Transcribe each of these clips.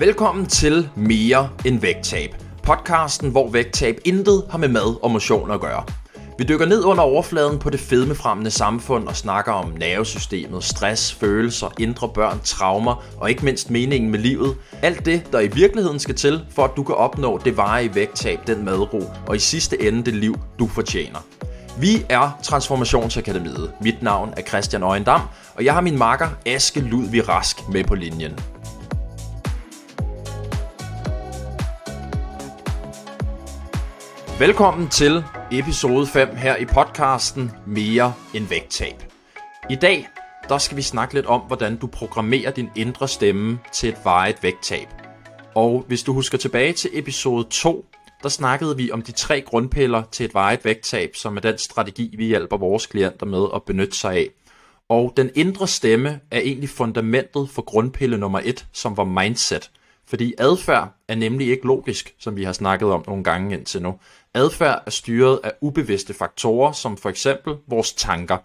Velkommen til Mere end vægttab. Podcasten, hvor vægttab intet har med mad og motion at gøre. Vi dykker ned under overfladen på det fedmefremmende samfund og snakker om nervesystemet, stress, følelser, indre børn, traumer og ikke mindst meningen med livet. Alt det, der i virkeligheden skal til, for at du kan opnå det varige vægttab, den madro og i sidste ende det liv, du fortjener. Vi er Transformationsakademiet. Mit navn er Christian Øjendam, og jeg har min makker Aske Ludvig Rask med på linjen. Velkommen til episode 5 her i podcasten Mere end vægttab. I dag der skal vi snakke lidt om, hvordan du programmerer din indre stemme til et varigt vægttab. Og hvis du husker tilbage til episode 2, der snakkede vi om de tre grundpiller til et varigt vægttab, som er den strategi, vi hjælper vores klienter med at benytte sig af. Og den indre stemme er egentlig fundamentet for grundpille nummer 1, som var mindset. Fordi adfærd er nemlig ikke logisk, som vi har snakket om nogle gange indtil nu. Adfærd er styret af ubevidste faktorer, som for eksempel vores tanker.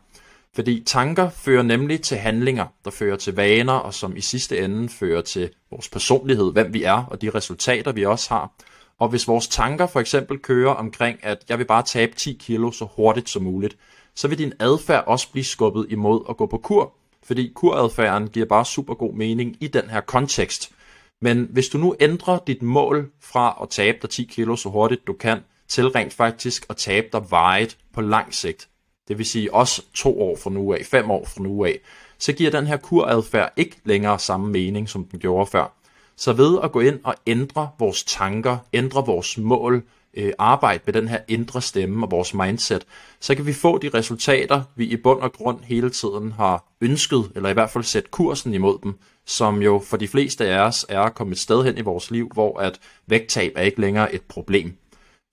Fordi tanker fører nemlig til handlinger, der fører til vaner, og som i sidste ende fører til vores personlighed, hvem vi er, og de resultater, vi også har. Og hvis vores tanker for eksempel kører omkring, at jeg vil bare tabe 10 kilo så hurtigt som muligt, så vil din adfærd også blive skubbet imod at gå på kur, fordi kuradfærden giver bare super god mening i den her kontekst. Men hvis du nu ændrer dit mål fra at tabe dig 10 kilo så hurtigt du kan, til rent faktisk at tabe dig vejet på lang sigt, det vil sige også to år fra nu af, fem år fra nu af, så giver den her kuradfærd ikke længere samme mening, som den gjorde før. Så ved at gå ind og ændre vores tanker, ændre vores mål, øh, arbejde med den her indre stemme og vores mindset, så kan vi få de resultater, vi i bund og grund hele tiden har ønsket, eller i hvert fald sætte kursen imod dem, som jo for de fleste af os er kommet et sted hen i vores liv, hvor at vægttab er ikke længere et problem.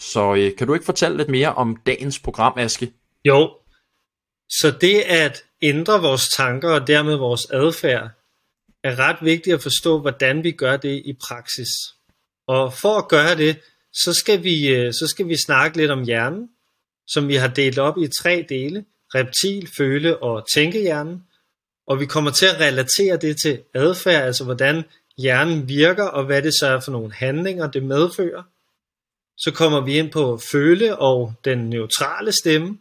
Så øh, kan du ikke fortælle lidt mere om dagens program, Aske? Jo, så det at ændre vores tanker og dermed vores adfærd, er ret vigtigt at forstå, hvordan vi gør det i praksis. Og for at gøre det, så skal vi, øh, så skal vi snakke lidt om hjernen, som vi har delt op i tre dele, reptil, føle og tænkehjernen. Og vi kommer til at relatere det til adfærd, altså hvordan hjernen virker, og hvad det så er for nogle handlinger, det medfører. Så kommer vi ind på føle og den neutrale stemme,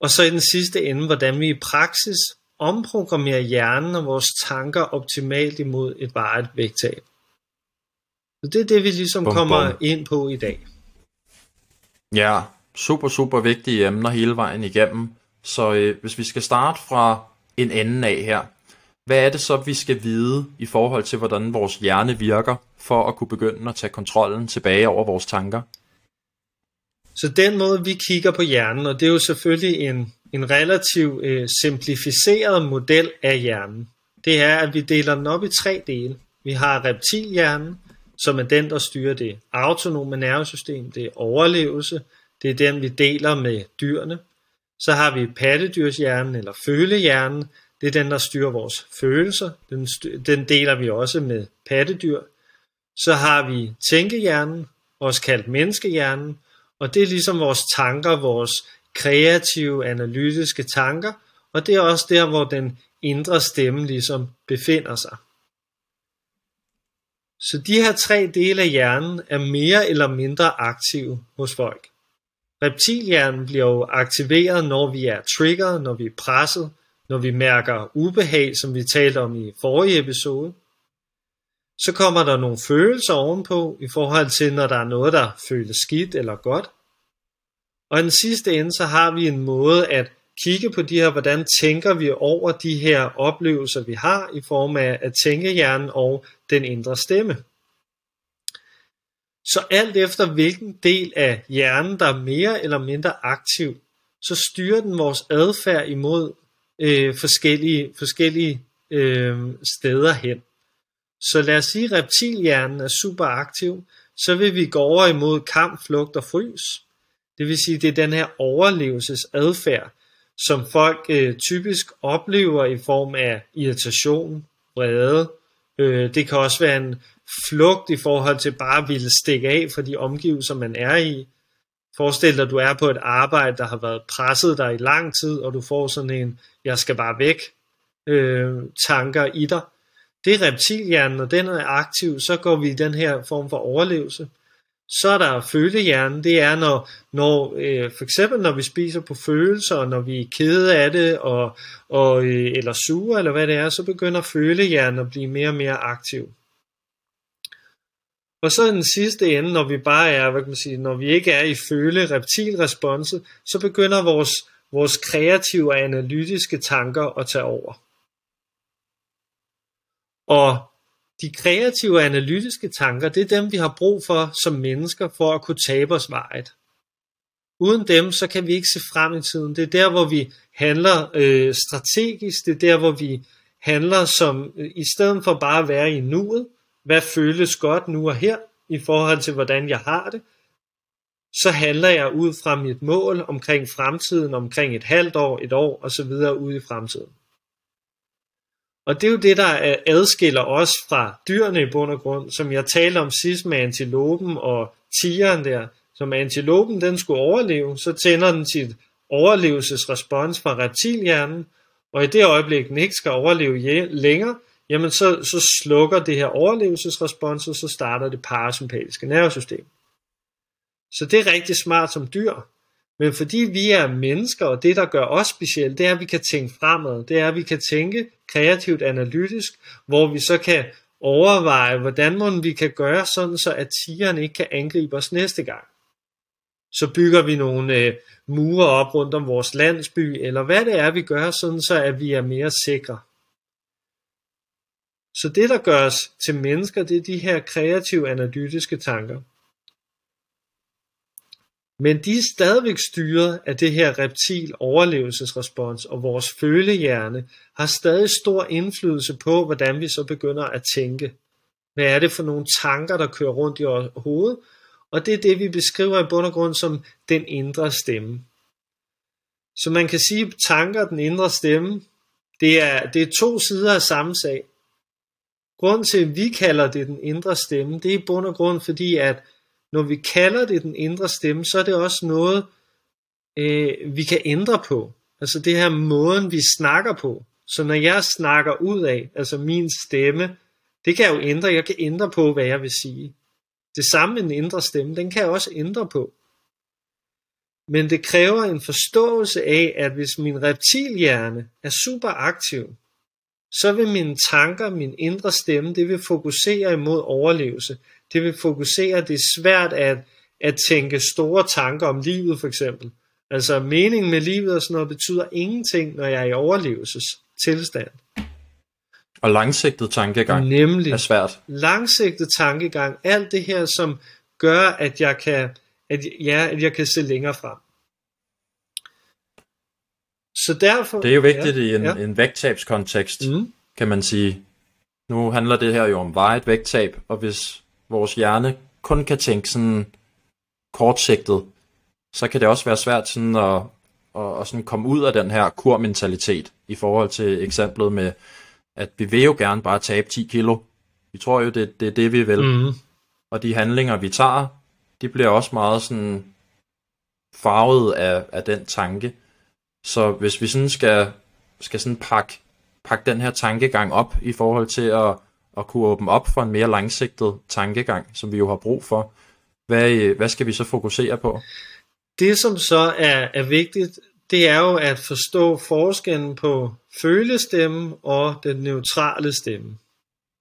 og så i den sidste ende, hvordan vi i praksis omprogrammerer hjernen og vores tanker optimalt imod et varigt vægttab. Så det er det, vi ligesom bum, kommer bum. ind på i dag. Ja, super, super vigtige emner hele vejen igennem. Så øh, hvis vi skal starte fra en anden af her, hvad er det så, vi skal vide i forhold til, hvordan vores hjerne virker, for at kunne begynde at tage kontrollen tilbage over vores tanker? Så den måde, vi kigger på hjernen, og det er jo selvfølgelig en, en relativ øh, simplificeret model af hjernen, det er, at vi deler den op i tre dele. Vi har reptilhjernen, som er den, der styrer det autonome nervesystem, det er overlevelse, det er den, vi deler med dyrene. Så har vi pattedyrshjernen eller følehjernen, det er den, der styrer vores følelser, den, den deler vi også med pattedyr. Så har vi tænkehjernen, også kaldt menneskehjernen, og det er ligesom vores tanker, vores kreative, analytiske tanker, og det er også der, hvor den indre stemme ligesom befinder sig. Så de her tre dele af hjernen er mere eller mindre aktive hos folk. Reptilhjernen bliver jo aktiveret, når vi er triggeret, når vi er presset, når vi mærker ubehag, som vi talte om i forrige episode. Så kommer der nogle følelser ovenpå, i forhold til når der er noget, der føles skidt eller godt. Og i den sidste ende, så har vi en måde at kigge på de her, hvordan tænker vi over de her oplevelser, vi har i form af at tænke hjernen og den indre stemme. Så alt efter hvilken del af hjernen, der er mere eller mindre aktiv, så styrer den vores adfærd imod øh, forskellige, forskellige øh, steder hen. Så lad os sige, at reptilhjernen er super aktiv, så vil vi gå over imod kamp, flugt og frys. Det vil sige, det er den her overlevelsesadfærd, som folk øh, typisk oplever i form af irritation, vrede. Øh, det kan også være en flugt i forhold til bare at ville stikke af fra de omgivelser, man er i. Forestil dig, at du er på et arbejde, der har været presset dig i lang tid, og du får sådan en, jeg skal bare væk, øh, tanker i dig. det er reptilhjernen, og den er aktiv, så går vi i den her form for overlevelse. Så er der følehjernen, det er når, når øh, for eksempel når vi spiser på følelser, og når vi er kede af det, og, og, øh, eller sure, eller hvad det er, så begynder følehjernen at blive mere og mere aktiv. Og så den sidste ende, når vi bare er, hvad kan man sige, når vi ikke er i føle reptilresponset, så begynder vores, vores kreative og analytiske tanker at tage over. Og de kreative og analytiske tanker, det er dem, vi har brug for som mennesker for at kunne tabe os vejet. Uden dem, så kan vi ikke se frem i tiden. Det er der, hvor vi handler øh, strategisk. Det er der, hvor vi handler som, øh, i stedet for bare at være i nuet, hvad føles godt nu og her, i forhold til hvordan jeg har det, så handler jeg ud fra mit mål omkring fremtiden, omkring et halvt år, et år og så videre ud i fremtiden. Og det er jo det, der adskiller os fra dyrene i bund og grund, som jeg talte om sidst med antilopen og tigeren der. Som antilopen den skulle overleve, så tænder den sit overlevelsesrespons fra reptilhjernen, og i det øjeblik den ikke skal overleve længere, jamen så, så slukker det her overlevelsesrespons, og så starter det parasympatiske nervesystem. Så det er rigtig smart som dyr. Men fordi vi er mennesker, og det der gør os specielt, det er, at vi kan tænke fremad. Det er, at vi kan tænke kreativt analytisk, hvor vi så kan overveje, hvordan må vi kan gøre sådan, så at tigeren ikke kan angribe os næste gang. Så bygger vi nogle øh, mure op rundt om vores landsby, eller hvad det er, vi gør, sådan så at vi er mere sikre. Så det, der gør os til mennesker, det er de her kreative analytiske tanker. Men de er stadigvæk styret af det her reptil overlevelsesrespons, og vores følehjerne har stadig stor indflydelse på, hvordan vi så begynder at tænke. Hvad er det for nogle tanker, der kører rundt i vores hoved? Og det er det, vi beskriver i bund og grund som den indre stemme. Så man kan sige, at tanker, den indre stemme, det er, det er to sider af samme sag grund til, at vi kalder det den indre stemme, det er i bund og grund fordi, at når vi kalder det den indre stemme, så er det også noget, øh, vi kan ændre på. Altså det her måden, vi snakker på. Så når jeg snakker ud af, altså min stemme, det kan jeg jo ændre. Jeg kan ændre på, hvad jeg vil sige. Det samme med den indre stemme, den kan jeg også ændre på. Men det kræver en forståelse af, at hvis min reptilhjerne er super aktiv, så vil mine tanker, min indre stemme, det vil fokusere imod overlevelse. Det vil fokusere, det er svært at, at tænke store tanker om livet for eksempel. Altså meningen med livet og sådan noget betyder ingenting, når jeg er i overlevelsestilstand. Og langsigtet tankegang Nemlig, er svært. Langsigtet tankegang, alt det her, som gør, at jeg kan, at, ja, at jeg kan se længere frem. Så derfor, det er jo vigtigt ja, i en, ja. en vægttabskontekst, mm. kan man sige. Nu handler det her jo om vejet vægttab, og hvis vores hjerne kun kan tænke sådan kortsigtet, så kan det også være svært sådan at, at, at sådan komme ud af den her kurmentalitet i forhold til eksemplet med, at vi vil jo gerne bare tabe 10 kilo. Vi tror jo, det, det er det, vi vil. Mm. Og de handlinger, vi tager, de bliver også meget sådan farvet af, af den tanke. Så hvis vi sådan skal, skal sådan pakke, pakke den her tankegang op i forhold til at, at kunne åbne op for en mere langsigtet tankegang, som vi jo har brug for, hvad, hvad skal vi så fokusere på? Det som så er, er vigtigt, det er jo at forstå forskellen på følestemme og den neutrale stemme.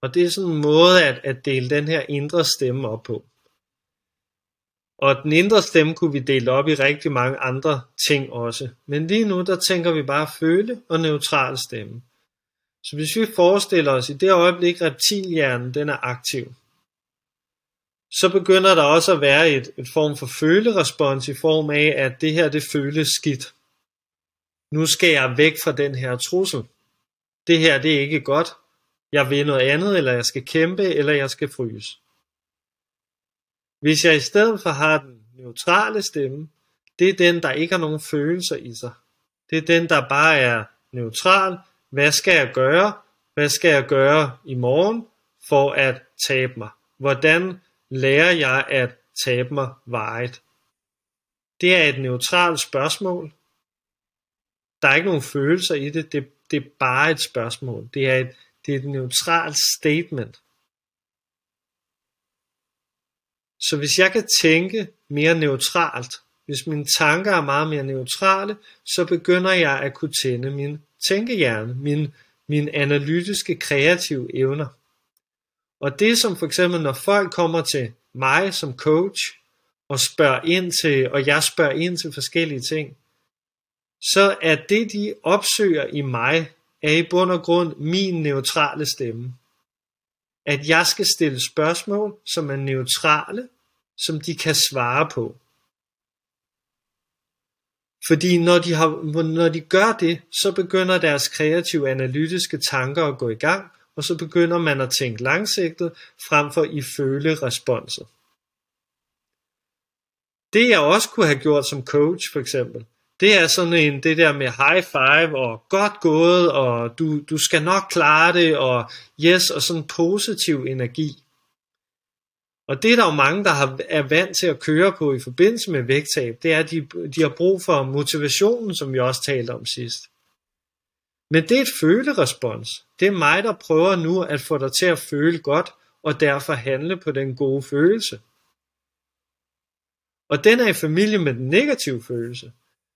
Og det er sådan en måde at, at dele den her indre stemme op på. Og den indre stemme kunne vi dele op i rigtig mange andre ting også. Men lige nu, der tænker vi bare føle og neutral stemme. Så hvis vi forestiller os, i det øjeblik reptilhjernen den er aktiv, så begynder der også at være et, et form for følerespons i form af, at det her det føles skidt. Nu skal jeg væk fra den her trussel. Det her det er ikke godt. Jeg vil noget andet, eller jeg skal kæmpe, eller jeg skal fryse. Hvis jeg i stedet for har den neutrale stemme, det er den, der ikke har nogen følelser i sig. Det er den, der bare er neutral. Hvad skal jeg gøre? Hvad skal jeg gøre i morgen for at tabe mig? Hvordan lærer jeg at tabe mig vejet? Det er et neutralt spørgsmål. Der er ikke nogen følelser i det. Det, det er bare et spørgsmål. Det er et, Det er et neutralt statement. Så hvis jeg kan tænke mere neutralt, hvis mine tanker er meget mere neutrale, så begynder jeg at kunne tænde min tænkehjerne, min, min analytiske kreative evner. Og det som for eksempel, når folk kommer til mig som coach, og spørger ind til, og jeg spørger ind til forskellige ting, så er det, de opsøger i mig, er i bund og grund min neutrale stemme. At jeg skal stille spørgsmål, som er neutrale, som de kan svare på. Fordi når de, har, når de gør det, så begynder deres kreative analytiske tanker at gå i gang, og så begynder man at tænke langsigtet, frem for i føle responset. Det jeg også kunne have gjort som coach for eksempel, det er sådan en, det der med high five og godt gået, og du, du skal nok klare det, og yes, og sådan positiv energi. Og det er der jo mange, der har, er vant til at køre på i forbindelse med vægttab, det er, at de, de har brug for motivationen, som vi også talte om sidst. Men det er et følerespons. Det er mig, der prøver nu at få dig til at føle godt, og derfor handle på den gode følelse. Og den er i familie med den negative følelse.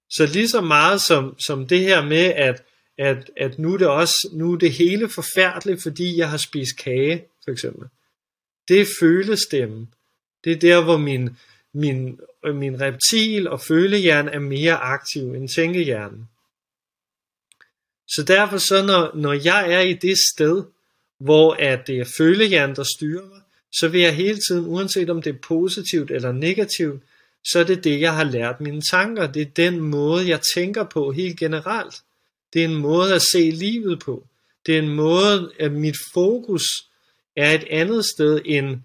Så lige så meget som, som det her med, at, at, at nu, er det også, nu er det hele forfærdeligt, fordi jeg har spist kage, for eksempel. Det er følestemmen. Det er der, hvor min, min, øh, min reptil og følehjerne er mere aktiv end tænkehjernen. Så derfor så, når, når jeg er i det sted, hvor at det er følehjernen, der styrer mig, så vil jeg hele tiden, uanset om det er positivt eller negativt, så er det det, jeg har lært mine tanker. Det er den måde, jeg tænker på helt generelt. Det er en måde at se livet på. Det er en måde, at mit fokus er et andet sted end,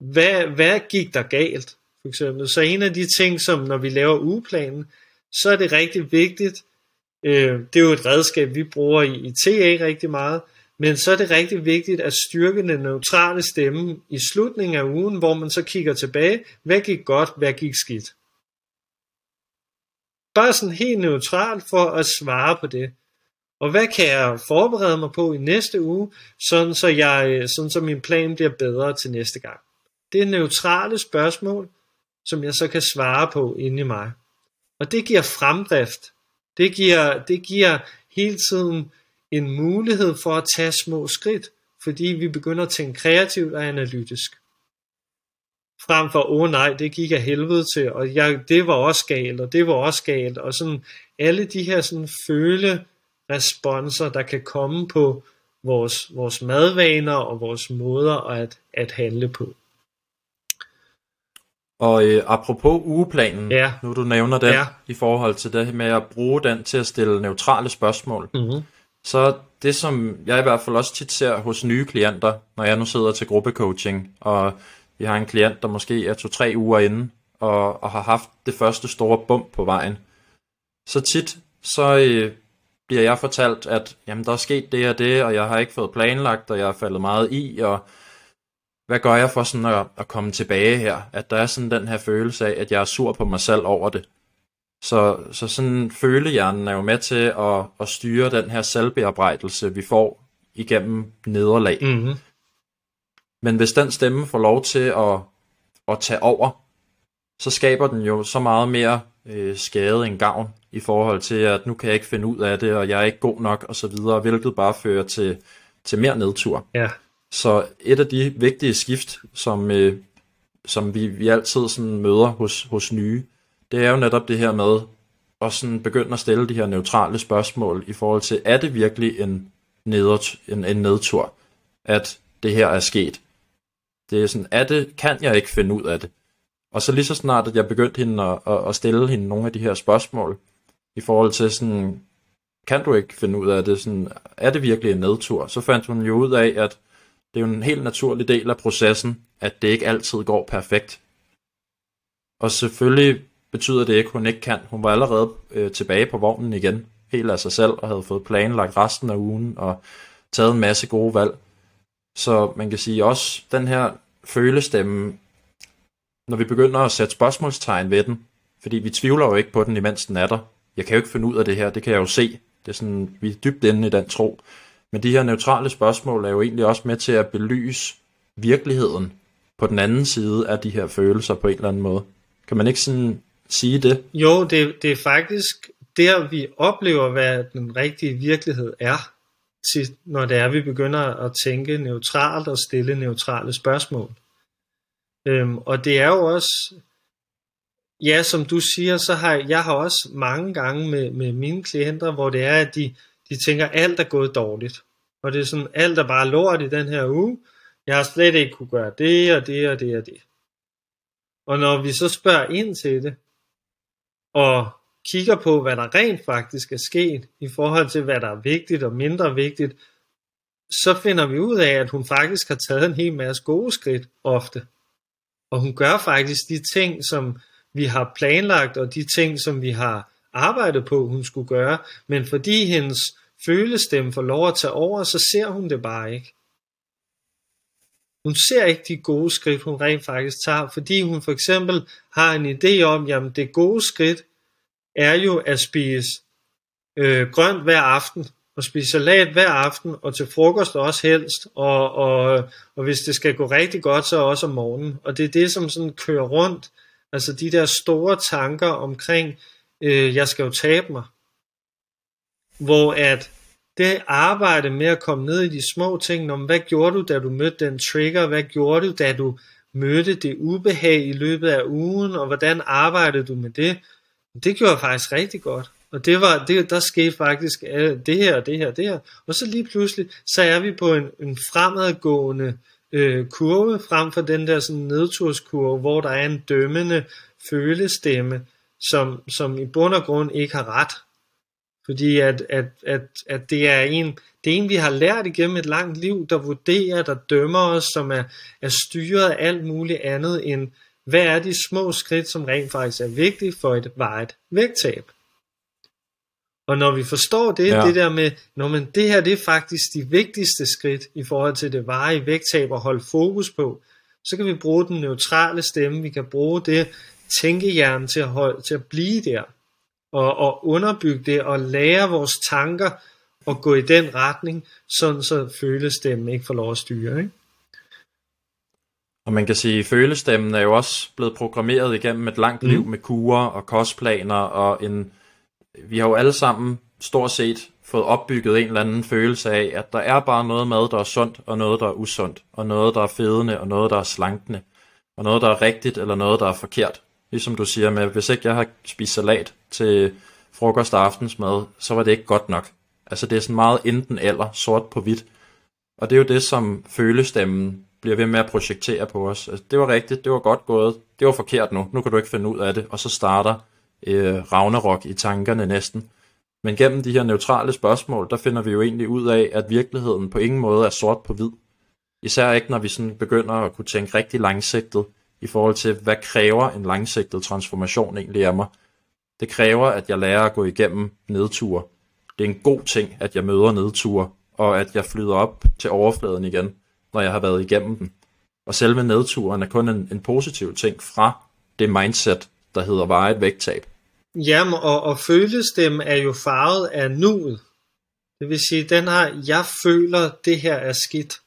hvad, hvad gik der galt? For eksempel. Så en af de ting, som når vi laver ugeplanen, så er det rigtig vigtigt, øh, det er jo et redskab, vi bruger i, i TA rigtig meget, men så er det rigtig vigtigt at styrke den neutrale stemme i slutningen af ugen, hvor man så kigger tilbage, hvad gik godt, hvad gik skidt. Bare sådan helt neutralt for at svare på det. Og hvad kan jeg forberede mig på i næste uge, sådan så, jeg, sådan så min plan bliver bedre til næste gang. Det er neutrale spørgsmål, som jeg så kan svare på inde i mig. Og det giver fremdrift. Det giver, det giver hele tiden en mulighed for at tage små skridt, fordi vi begynder at tænke kreativt og analytisk. Frem for, åh oh, nej, det gik af helvede til, og jeg, det var også galt, og det var også galt, og sådan alle de her sådan føle responser, der kan komme på vores, vores madvaner og vores måder at, at handle på. Og øh, apropos ugeplanen, ja. nu du nævner den, ja. i forhold til det med at bruge den til at stille neutrale spørgsmål, mm-hmm. så det som jeg i hvert fald også tit ser hos nye klienter, når jeg nu sidder til gruppecoaching, og vi har en klient, der måske er to-tre uger inde, og, og har haft det første store bump på vejen, så tit så øh, bliver jeg fortalt, at jamen, der er sket det og det, og jeg har ikke fået planlagt, og jeg har faldet meget i, og hvad gør jeg for sådan at, at komme tilbage her? At der er sådan den her følelse af, at jeg er sur på mig selv over det. Så, så sådan følehjernen er jo med til at, at styre den her selvbearbejdelse, vi får igennem nederlag. Mm-hmm. Men hvis den stemme får lov til at, at tage over, så skaber den jo så meget mere øh, skade end gavn i forhold til, at nu kan jeg ikke finde ud af det, og jeg er ikke god nok, og så videre, hvilket bare fører til, til mere nedtur. Ja. Så et af de vigtige skift, som, øh, som vi, vi altid sådan møder hos, hos nye, det er jo netop det her med at sådan begynde at stille de her neutrale spørgsmål i forhold til, er det virkelig en, neder, en, en nedtur, at det her er sket? Det er sådan, er det, kan jeg ikke finde ud af det? Og så lige så snart, at jeg begyndte hende at, at, at stille hende nogle af de her spørgsmål, i forhold til sådan, kan du ikke finde ud af det, sådan, er det virkelig en nedtur? Så fandt hun jo ud af, at det er jo en helt naturlig del af processen, at det ikke altid går perfekt. Og selvfølgelig betyder det ikke, at hun ikke kan. Hun var allerede øh, tilbage på vognen igen, helt af sig selv, og havde fået planlagt resten af ugen, og taget en masse gode valg. Så man kan sige også, den her følestemme, når vi begynder at sætte spørgsmålstegn ved den, fordi vi tvivler jo ikke på den, imens den er der. Jeg kan jo ikke finde ud af det her, det kan jeg jo se. Det er sådan, vi er dybt inde i den tro. Men de her neutrale spørgsmål er jo egentlig også med til at belyse virkeligheden på den anden side af de her følelser på en eller anden måde. Kan man ikke sådan sige det? Jo, det, det er faktisk der, vi oplever, hvad den rigtige virkelighed er, til, når det er, vi begynder at tænke neutralt og stille neutrale spørgsmål. Øhm, og det er jo også, ja, som du siger, så har jeg har også mange gange med, med mine klienter, hvor det er, at de, de tænker, at alt er gået dårligt. Og det er sådan, alt er bare lort i den her uge. Jeg har slet ikke kunne gøre det og det og det og det. Og når vi så spørger ind til det, og kigger på, hvad der rent faktisk er sket, i forhold til, hvad der er vigtigt og mindre vigtigt, så finder vi ud af, at hun faktisk har taget en hel masse gode skridt ofte. Og hun gør faktisk de ting, som vi har planlagt, og de ting, som vi har arbejdet på, hun skulle gøre, men fordi hendes følestemme får lov at tage over, så ser hun det bare ikke. Hun ser ikke de gode skridt, hun rent faktisk tager, fordi hun for eksempel har en idé om, jamen det gode skridt er jo at spise øh, grønt hver aften, og spise salat hver aften, og til frokost også helst, og, og, og hvis det skal gå rigtig godt, så også om morgenen. Og det er det, som sådan kører rundt, altså de der store tanker omkring, øh, jeg skal jo tabe mig. Hvor at det arbejde med at komme ned i de små ting, om hvad gjorde du, da du mødte den trigger, hvad gjorde du, da du mødte det ubehag i løbet af ugen, og hvordan arbejdede du med det, det gjorde faktisk rigtig godt. Og det var, det, der skete faktisk øh, det her, det her, det her. Og så lige pludselig, så er vi på en, en fremadgående øh, kurve, frem for den der sådan nedturskurve, hvor der er en dømmende følestemme, som, som i bund og grund ikke har ret. Fordi at, at, at, at det, er en, det er en, vi har lært igennem et langt liv, der vurderer, der dømmer os, som er, er styret af alt muligt andet end, hvad er de små skridt, som rent faktisk er vigtige for et vejet vægttab? Og når vi forstår det, ja. det der med, når man, det her det er faktisk de vigtigste skridt i forhold til det varige vægttab at holde fokus på, så kan vi bruge den neutrale stemme, vi kan bruge det tænkehjernen til at, holde, til at blive der, og, og underbygge det, og lære vores tanker at gå i den retning, sådan så følestemmen ikke får lov at styre. Ikke? Og man kan sige, at følestemmen er jo også blevet programmeret igennem et langt liv mm. med kurer og kostplaner, og en, vi har jo alle sammen stort set fået opbygget en eller anden følelse af, at der er bare noget mad, der er sundt, og noget, der er usundt, og noget, der er fedende, og noget, der er slankende, og noget, der er rigtigt, eller noget, der er forkert. Ligesom du siger med, hvis ikke jeg har spist salat til frokost og aftensmad, så var det ikke godt nok. Altså det er sådan meget enten eller, sort på hvidt. Og det er jo det, som følestemmen bliver ved med at projektere på os. Altså, det var rigtigt, det var godt gået, det var forkert nu, nu kan du ikke finde ud af det, og så starter øh, Ragnarok i tankerne næsten. Men gennem de her neutrale spørgsmål, der finder vi jo egentlig ud af, at virkeligheden på ingen måde er sort på hvid. Især ikke, når vi sådan begynder at kunne tænke rigtig langsigtet i forhold til, hvad kræver en langsigtet transformation egentlig af mig. Det kræver, at jeg lærer at gå igennem nedture. Det er en god ting, at jeg møder nedture, og at jeg flyder op til overfladen igen når jeg har været igennem den. Og selve nedturen er kun en, en positiv ting fra det mindset, der hedder vejet vægttab. Jamen, og, og følestem er jo farvet af nuet. Det vil sige, den har, jeg føler, det her er skidt.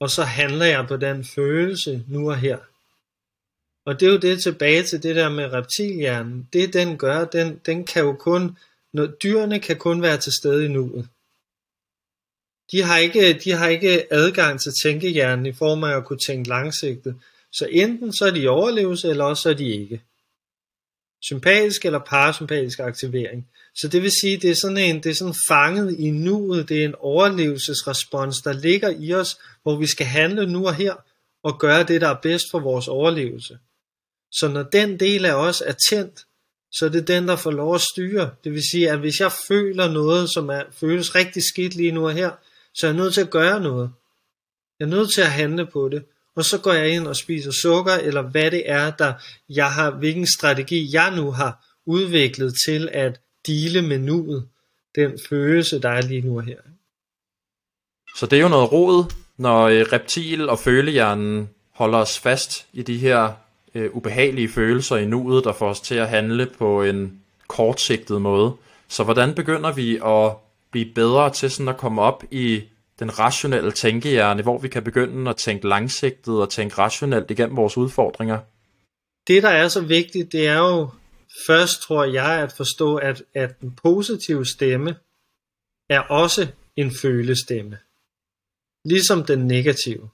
Og så handler jeg på den følelse nu og her. Og det er jo det tilbage til det der med reptilhjernen. Det den gør, den, den kan jo kun, når dyrene kan kun være til stede i nuet de har ikke, de har ikke adgang til tænkehjernen i form af at kunne tænke langsigtet. Så enten så er de i overlevelse, eller også så er de ikke. Sympatisk eller parasympatisk aktivering. Så det vil sige, det er sådan en, det er sådan fanget i nuet, det er en overlevelsesrespons, der ligger i os, hvor vi skal handle nu og her, og gøre det, der er bedst for vores overlevelse. Så når den del af os er tændt, så er det den, der får lov at styre. Det vil sige, at hvis jeg føler noget, som er, føles rigtig skidt lige nu og her, så er jeg nødt til at gøre noget. Jeg er nødt til at handle på det. Og så går jeg ind og spiser sukker, eller hvad det er, der jeg har, hvilken strategi jeg nu har udviklet til at dele med nuet, den følelse, der er lige nu her. Så det er jo noget rod, når øh, reptil og følehjernen holder os fast i de her øh, ubehagelige følelser i nuet, der får os til at handle på en kortsigtet måde. Så hvordan begynder vi at blive bedre til sådan at komme op i den rationelle tænkehjerne, hvor vi kan begynde at tænke langsigtet og tænke rationelt igennem vores udfordringer? Det, der er så vigtigt, det er jo først, tror jeg, at forstå, at, at den positive stemme er også en følestemme. Ligesom den negative.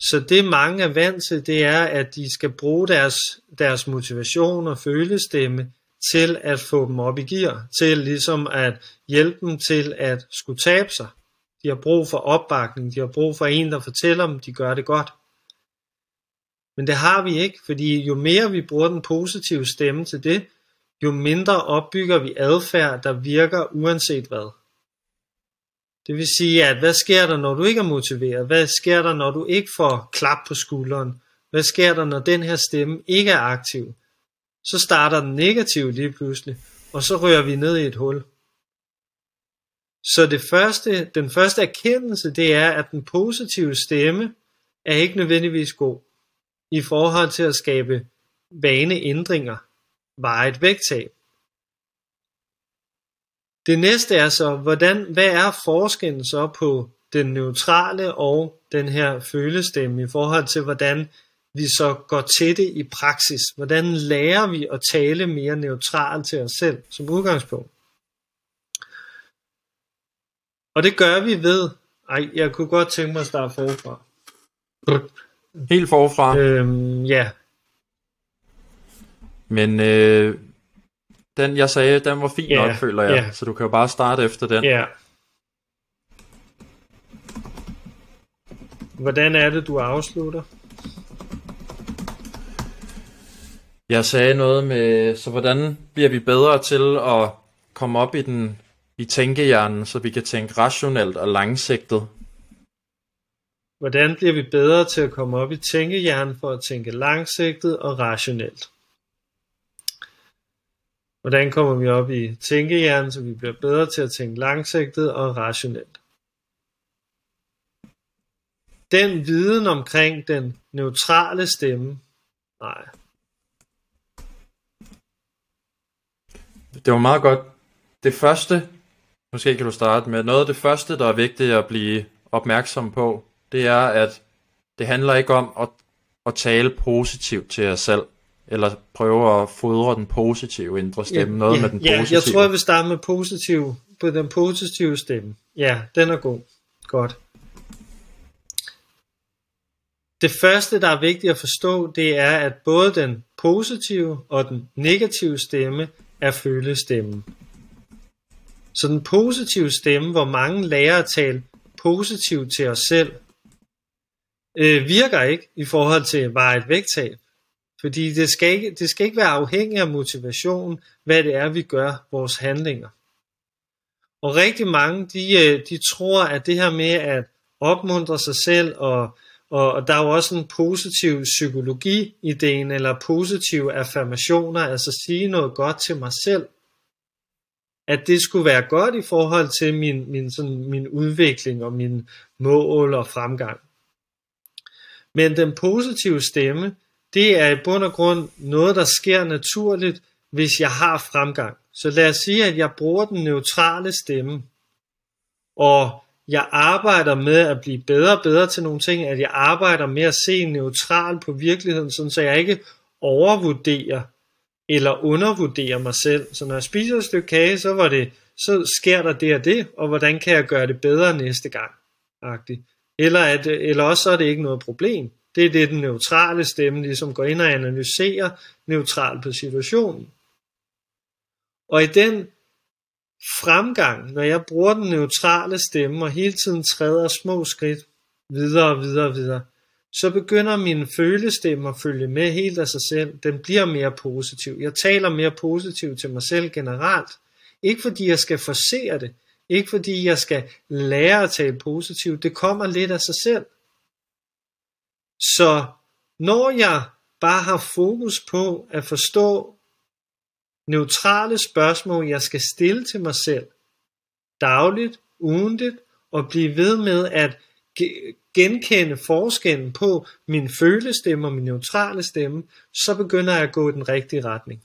Så det mange er vant til, det er, at de skal bruge deres, deres motivation og følestemme til at få dem op i gear, til ligesom at hjælpe dem til at skulle tabe sig. De har brug for opbakning, de har brug for en, der fortæller dem, de gør det godt. Men det har vi ikke, fordi jo mere vi bruger den positive stemme til det, jo mindre opbygger vi adfærd, der virker uanset hvad. Det vil sige, at hvad sker der, når du ikke er motiveret? Hvad sker der, når du ikke får klap på skulderen? Hvad sker der, når den her stemme ikke er aktiv? Så starter den negativ lige pludselig, og så rører vi ned i et hul. Så det første, den første erkendelse, det er, at den positive stemme er ikke nødvendigvis god i forhold til at skabe vaneændringer, var et vægttab. Det næste er så, hvordan, hvad er forskellen så på den neutrale og den her følestemme i forhold til, hvordan vi så går til det i praksis. Hvordan lærer vi at tale mere neutralt til os selv som udgangspunkt? Og det gør vi ved, ej, jeg kunne godt tænke mig at starte forfra. Helt forfra? Øhm, ja. Men øh, den jeg sagde, den var fin ja, nok, føler jeg. Ja. Så du kan jo bare starte efter den. Ja. Hvordan er det, du afslutter? Jeg sagde noget med, så hvordan bliver vi bedre til at komme op i den i tænkehjernen, så vi kan tænke rationelt og langsigtet? Hvordan bliver vi bedre til at komme op i tænkehjernen for at tænke langsigtet og rationelt? Hvordan kommer vi op i tænkehjernen, så vi bliver bedre til at tænke langsigtet og rationelt? Den viden omkring den neutrale stemme, nej. Det var meget godt. Det første, måske kan du starte med, noget af det første, der er vigtigt at blive opmærksom på, det er, at det handler ikke om at, at tale positivt til jer selv, eller prøve at fodre den positive indre stemme, ja, noget ja, med den ja, positive. jeg tror, jeg vil starte med positiv, på den positive stemme. Ja, den er god. Godt. Det første, der er vigtigt at forstå, det er, at både den positive og den negative stemme er følestemmen. Så den positive stemme, hvor mange lærer at tale positivt til os selv, øh, virker ikke i forhold til et vægttab. Fordi det skal, ikke, det skal ikke være afhængigt af motivation, hvad det er, vi gør, vores handlinger. Og rigtig mange, de, øh, de tror, at det her med at opmuntre sig selv, og, og, og der er jo også en positiv psykologi-ideen, eller positive affirmationer, altså sige noget godt til mig selv, at det skulle være godt i forhold til min, min, sådan, min udvikling og min mål og fremgang. Men den positive stemme, det er i bund og grund noget, der sker naturligt, hvis jeg har fremgang. Så lad os sige, at jeg bruger den neutrale stemme, og jeg arbejder med at blive bedre og bedre til nogle ting, at jeg arbejder med at se neutralt på virkeligheden, sådan så jeg ikke overvurderer eller undervurderer mig selv. Så når jeg spiser et stykke kage, så, var det, så sker der det og det, og hvordan kan jeg gøre det bedre næste gang? Eller, at, eller også så er det ikke noget problem. Det er det, den neutrale stemme ligesom går ind og analyserer neutralt på situationen. Og i den fremgang, når jeg bruger den neutrale stemme og hele tiden træder små skridt videre og videre og videre, så begynder min følestemme at følge med helt af sig selv. Den bliver mere positiv. Jeg taler mere positivt til mig selv generelt. Ikke fordi jeg skal forsere det. Ikke fordi jeg skal lære at tale positivt. Det kommer lidt af sig selv. Så når jeg bare har fokus på at forstå neutrale spørgsmål, jeg skal stille til mig selv, dagligt, ugentligt, og blive ved med at genkende forskellen på min følestemme og min neutrale stemme, så begynder jeg at gå i den rigtige retning.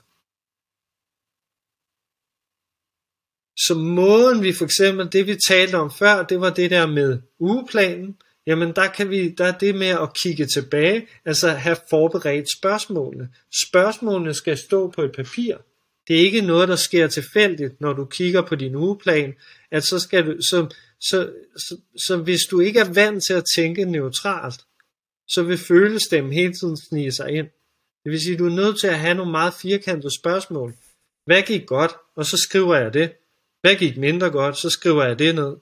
Så måden vi for eksempel, det vi talte om før, det var det der med ugeplanen. Jamen der kan vi, der er det med at kigge tilbage, altså have forberedt spørgsmålene. Spørgsmålene skal stå på et papir. Det er ikke noget, der sker tilfældigt, når du kigger på din ugeplan, at så skal du, så, så, så, så hvis du ikke er vant til at tænke neutralt, så vil følestemmen hele tiden snige sig ind. Det vil sige, at du er nødt til at have nogle meget firkantede spørgsmål. Hvad gik godt? Og så skriver jeg det. Hvad gik mindre godt? Så skriver jeg det ned.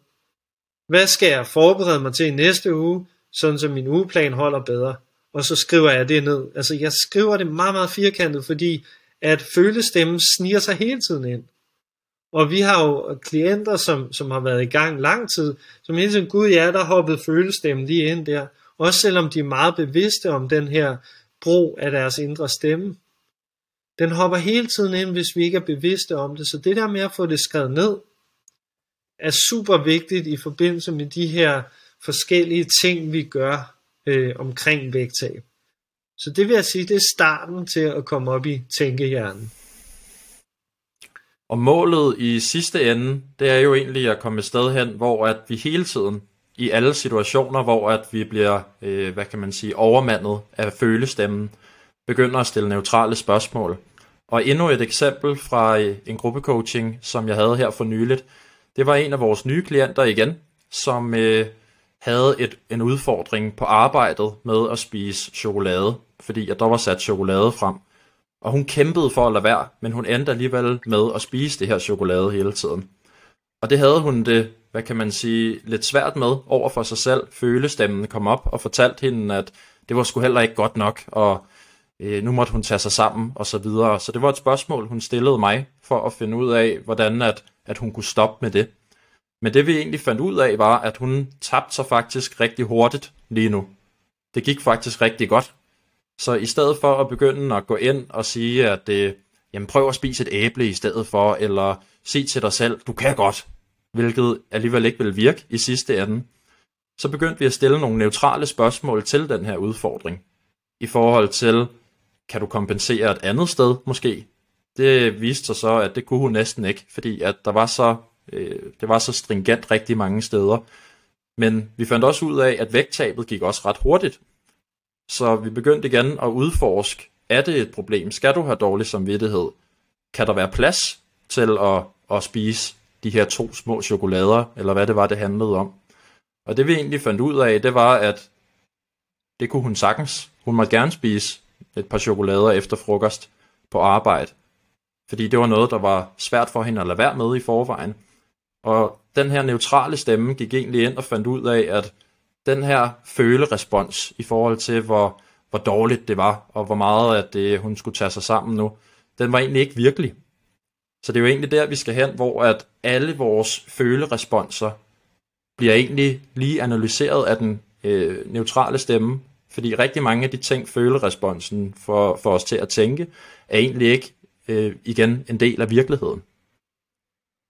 Hvad skal jeg forberede mig til i næste uge, sådan så min ugeplan holder bedre? Og så skriver jeg det ned. Altså jeg skriver det meget, meget firkantet, fordi at følestemmen sniger sig hele tiden ind. Og vi har jo klienter, som, som har været i gang lang tid, som hele tiden, gud ja, der hoppede følestemmen lige ind der. Også selvom de er meget bevidste om den her brug af deres indre stemme. Den hopper hele tiden ind, hvis vi ikke er bevidste om det. Så det der med at få det skrevet ned, er super vigtigt i forbindelse med de her forskellige ting, vi gør øh, omkring vægttab. Så det vil jeg sige, det er starten til at komme op i tænkehjernen. Og målet i sidste ende, det er jo egentlig at komme et sted hen, hvor at vi hele tiden, i alle situationer, hvor at vi bliver, øh, hvad kan man sige, overmandet af følestemmen, begynder at stille neutrale spørgsmål. Og endnu et eksempel fra øh, en gruppecoaching, som jeg havde her for nyligt, det var en af vores nye klienter igen, som øh, havde et, en udfordring på arbejdet med at spise chokolade, fordi at der var sat chokolade frem. Og hun kæmpede for at lade være, men hun endte alligevel med at spise det her chokolade hele tiden. Og det havde hun det, hvad kan man sige, lidt svært med over for sig selv. Følestemmen kom op og fortalte hende, at det var sgu heller ikke godt nok, og øh, nu måtte hun tage sig sammen og så videre. Så det var et spørgsmål, hun stillede mig for at finde ud af, hvordan at, at hun kunne stoppe med det. Men det vi egentlig fandt ud af var, at hun tabte sig faktisk rigtig hurtigt lige nu. Det gik faktisk rigtig godt. Så i stedet for at begynde at gå ind og sige, at det, jamen prøv at spise et æble i stedet for, eller sig til dig selv, du kan godt, hvilket alligevel ikke vil virke i sidste ende, så begyndte vi at stille nogle neutrale spørgsmål til den her udfordring. I forhold til, kan du kompensere et andet sted måske? Det viste sig så, at det kunne hun næsten ikke, fordi at der var så, øh, det var så stringent rigtig mange steder. Men vi fandt også ud af, at vægttabet gik også ret hurtigt. Så vi begyndte igen at udforske, er det et problem? Skal du have dårlig samvittighed? Kan der være plads til at, at spise de her to små chokolader, eller hvad det var, det handlede om? Og det vi egentlig fandt ud af, det var, at det kunne hun sagtens. Hun måtte gerne spise et par chokolader efter frokost på arbejde. Fordi det var noget, der var svært for hende at lade være med i forvejen. Og den her neutrale stemme gik egentlig ind og fandt ud af, at den her følerespons i forhold til, hvor, hvor dårligt det var, og hvor meget at det, hun skulle tage sig sammen nu, den var egentlig ikke virkelig. Så det er jo egentlig der, vi skal hen, hvor at alle vores føleresponser bliver egentlig lige analyseret af den øh, neutrale stemme, fordi rigtig mange af de ting, føleresponsen for, for os til at tænke, er egentlig ikke øh, igen en del af virkeligheden.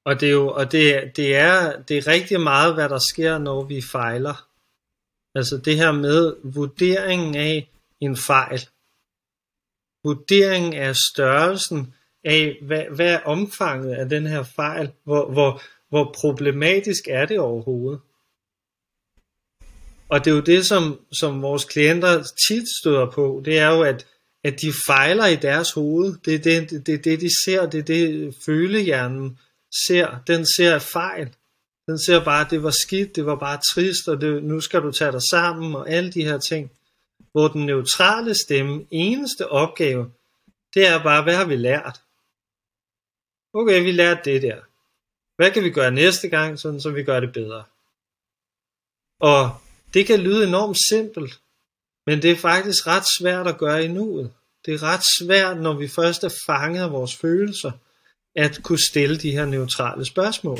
Og det er jo og det, det er det er rigtig meget hvad der sker når vi fejler. Altså det her med vurderingen af en fejl. Vurderingen af størrelsen af, hvad, hvad er omfanget af den her fejl? Hvor, hvor, hvor problematisk er det overhovedet? Og det er jo det, som, som vores klienter tit støder på, det er jo, at, at de fejler i deres hoved. Det er det, det, det, det de ser, det er det følehjernen ser. Den ser fejl. Den ser bare, at det var skidt, det var bare trist, og det, nu skal du tage dig sammen, og alle de her ting. Hvor den neutrale stemme, eneste opgave, det er bare, hvad har vi lært? Okay, vi lærte det der. Hvad kan vi gøre næste gang, sådan så vi gør det bedre? Og det kan lyde enormt simpelt, men det er faktisk ret svært at gøre i nuet. Det er ret svært, når vi først er fanget af vores følelser, at kunne stille de her neutrale spørgsmål.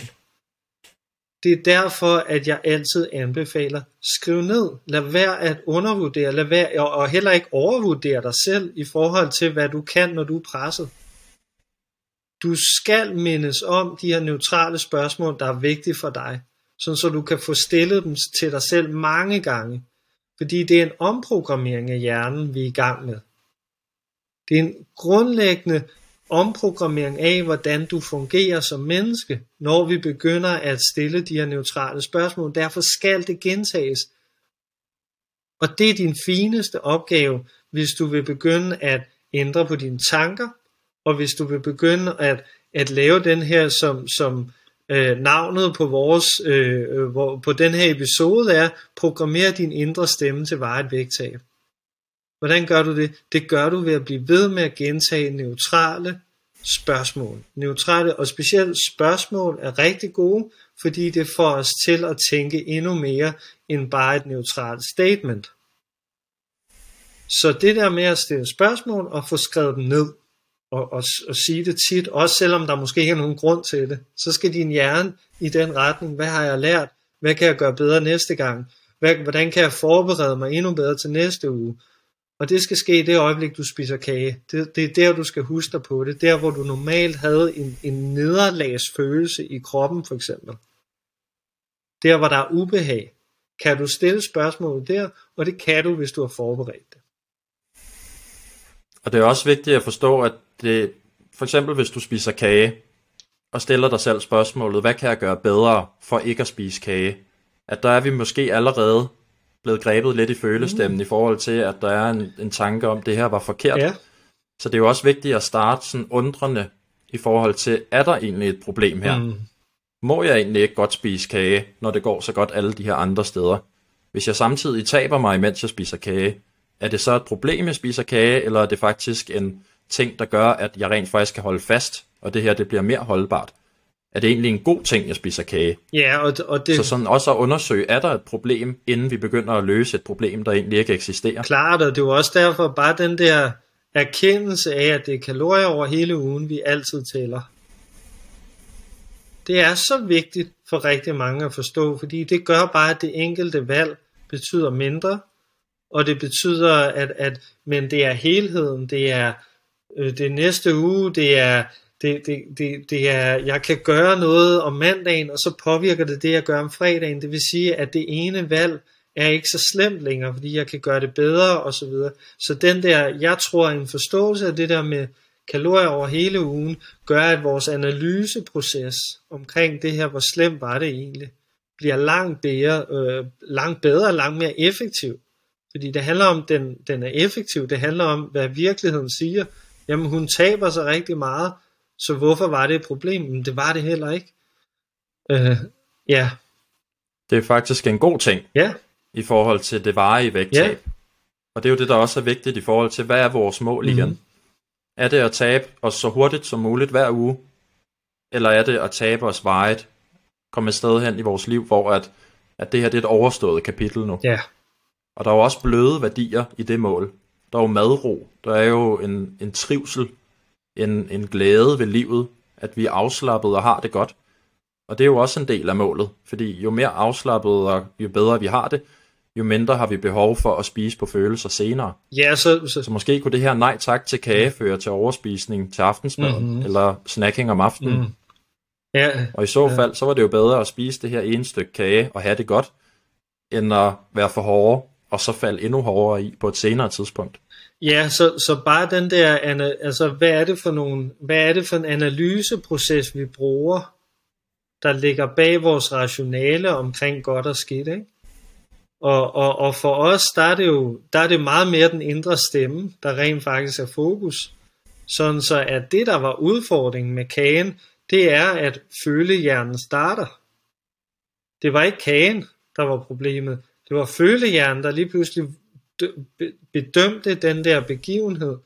Det er derfor, at jeg altid anbefaler, skriv ned. Lad være at undervurdere, lad være, og heller ikke overvurdere dig selv i forhold til, hvad du kan, når du er presset. Du skal mindes om de her neutrale spørgsmål, der er vigtige for dig, sådan så du kan få stillet dem til dig selv mange gange. Fordi det er en omprogrammering af hjernen, vi er i gang med. Det er en grundlæggende omprogrammering af, hvordan du fungerer som menneske, når vi begynder at stille de her neutrale spørgsmål. Derfor skal det gentages. Og det er din fineste opgave, hvis du vil begynde at ændre på dine tanker, og hvis du vil begynde at, at lave den her, som, som øh, navnet på vores øh, øh hvor, på den her episode er, programmer din indre stemme til varet vægttab. Hvordan gør du det? Det gør du ved at blive ved med at gentage neutrale spørgsmål. Neutrale og specielt spørgsmål er rigtig gode, fordi det får os til at tænke endnu mere end bare et neutralt statement. Så det der med at stille spørgsmål og få skrevet dem ned, og, og, og sige det tit, også selvom der måske ikke er nogen grund til det, så skal din hjerne i den retning, hvad har jeg lært, hvad kan jeg gøre bedre næste gang, hvad, hvordan kan jeg forberede mig endnu bedre til næste uge, og det skal ske i det øjeblik, du spiser kage. Det, det er der, du skal huske dig på det. Der, hvor du normalt havde en, en nederlagsfølelse i kroppen, for eksempel. Der, hvor der er ubehag. Kan du stille spørgsmålet der, og det kan du, hvis du har forberedt det. Og det er også vigtigt at forstå, at det, for eksempel hvis du spiser kage, og stiller dig selv spørgsmålet, hvad kan jeg gøre bedre for ikke at spise kage? At der er vi måske allerede blevet grebet lidt i følestemmen mm. i forhold til, at der er en, en tanke om, at det her var forkert. Ja. Så det er jo også vigtigt at starte sådan undrende i forhold til, er der egentlig et problem her? Mm. Må jeg egentlig ikke godt spise kage, når det går så godt alle de her andre steder? Hvis jeg samtidig taber mig, mens jeg spiser kage, er det så et problem, jeg spiser kage, eller er det faktisk en ting, der gør, at jeg rent faktisk kan holde fast, og det her det bliver mere holdbart? Er det egentlig en god ting, at jeg spiser kage? Ja, og, og det... Så sådan også at undersøge, er der et problem, inden vi begynder at løse et problem, der egentlig ikke eksisterer? Klart, og det er jo også derfor bare den der erkendelse af, at det er kalorier over hele ugen, vi altid tæller. Det er så vigtigt for rigtig mange at forstå, fordi det gør bare, at det enkelte valg betyder mindre, og det betyder, at, at men det er helheden, det er øh, det næste uge, det er det, det, det, det er, jeg kan gøre noget om mandagen, og så påvirker det det, jeg gør om fredagen. Det vil sige, at det ene valg er ikke så slemt længere, fordi jeg kan gøre det bedre og så videre. Så den der, jeg tror, en forståelse af det der med kalorier over hele ugen, gør, at vores analyseproces omkring det her, hvor slemt var det egentlig, bliver langt bedre, øh, langt bedre, langt mere effektiv. Fordi det handler om, den, den er effektiv, det handler om, hvad virkeligheden siger. Jamen hun taber sig rigtig meget, så hvorfor var det et problem? Men det var det heller ikke. Øh, ja. Det er faktisk en god ting. Ja. I forhold til det varige vægttab. Ja. Og det er jo det, der også er vigtigt i forhold til, hvad er vores mål mm. igen? Er det at tabe os så hurtigt som muligt hver uge? Eller er det at tabe os vejet? Komme et sted hen i vores liv, hvor at, at det her det er et overstået kapitel nu. Ja. Og der er jo også bløde værdier i det mål. Der er jo madro. Der er jo en, en trivsel en, en glæde ved livet, at vi er afslappet og har det godt. Og det er jo også en del af målet, fordi jo mere afslappet og jo bedre vi har det, jo mindre har vi behov for at spise på følelser senere. Ja, så, så... så måske kunne det her nej tak til kage føre til overspisning til aftensmaden, mm-hmm. eller snacking om aftenen. Mm. Ja, og i så fald, så var det jo bedre at spise det her ene stykke kage og have det godt, end at være for hårde, og så falde endnu hårdere i på et senere tidspunkt. Ja, så, så bare den der, altså hvad er det for nogle, hvad er det for en analyseproces, vi bruger, der ligger bag vores rationale omkring godt og skidt, ikke? Og, og, og for os, der er det jo der er det meget mere den indre stemme, der rent faktisk er fokus. Sådan så at det, der var udfordringen med kagen, det er, at følehjernen starter. Det var ikke kagen, der var problemet. Det var følehjernen, der lige pludselig bedømte den der begivenhed,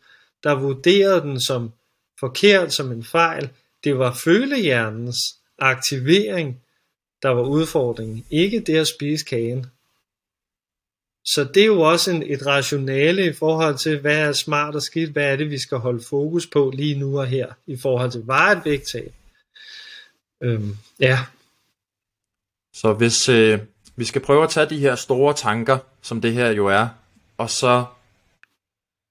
der vurderede den som forkert, som en fejl. Det var følehjernens aktivering, der var udfordringen, ikke det at spise kagen. Så det er jo også en, et rationale i forhold til, hvad er smart og skidt, hvad er det, vi skal holde fokus på lige nu og her, i forhold til, hvad er et vægttab? Øhm, ja. Så hvis øh, vi skal prøve at tage de her store tanker, som det her jo er, og så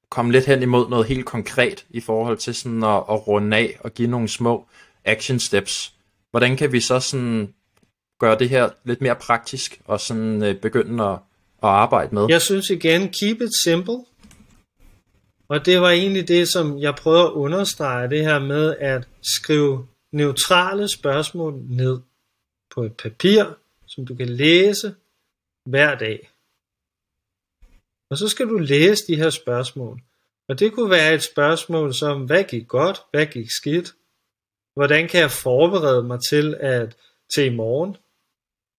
komme lidt hen imod noget helt konkret i forhold til sådan at, at runde af og give nogle små action steps. Hvordan kan vi så sådan gøre det her lidt mere praktisk og sådan øh, begynde at, at arbejde med? Jeg synes igen, keep it simple. Og det var egentlig det, som jeg prøvede at understrege, det her med at skrive neutrale spørgsmål ned på et papir, som du kan læse hver dag. Og så skal du læse de her spørgsmål. Og det kunne være et spørgsmål som, hvad gik godt, hvad gik skidt? Hvordan kan jeg forberede mig til at til i morgen?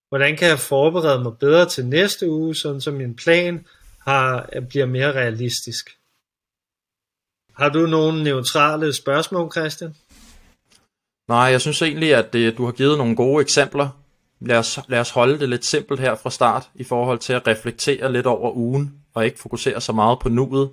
Hvordan kan jeg forberede mig bedre til næste uge, sådan så min plan har, bliver mere realistisk? Har du nogle neutrale spørgsmål, Christian? Nej, jeg synes egentlig, at det, du har givet nogle gode eksempler. Lad os, lad os holde det lidt simpelt her fra start, i forhold til at reflektere lidt over ugen, og ikke fokusere så meget på nuet.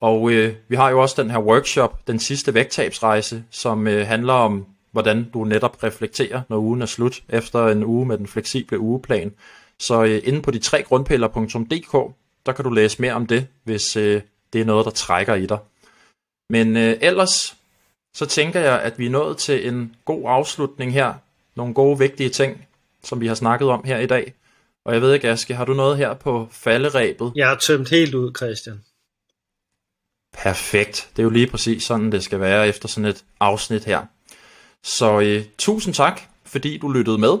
Og øh, vi har jo også den her workshop, den sidste vægttabsrejse, som øh, handler om, hvordan du netop reflekterer, når ugen er slut, efter en uge med den fleksible ugeplan. Så øh, inde på de tre grundpiller.dk, der kan du læse mere om det, hvis øh, det er noget, der trækker i dig. Men øh, ellers, så tænker jeg, at vi er nået til en god afslutning her. Nogle gode, vigtige ting, som vi har snakket om her i dag. Og jeg ved ikke, Aske, har du noget her på falderæbet? Jeg har tømt helt ud, Christian. Perfekt. Det er jo lige præcis sådan, det skal være efter sådan et afsnit her. Så øh, tusind tak, fordi du lyttede med.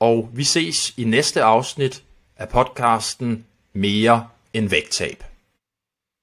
Og vi ses i næste afsnit af podcasten Mere end vægttab.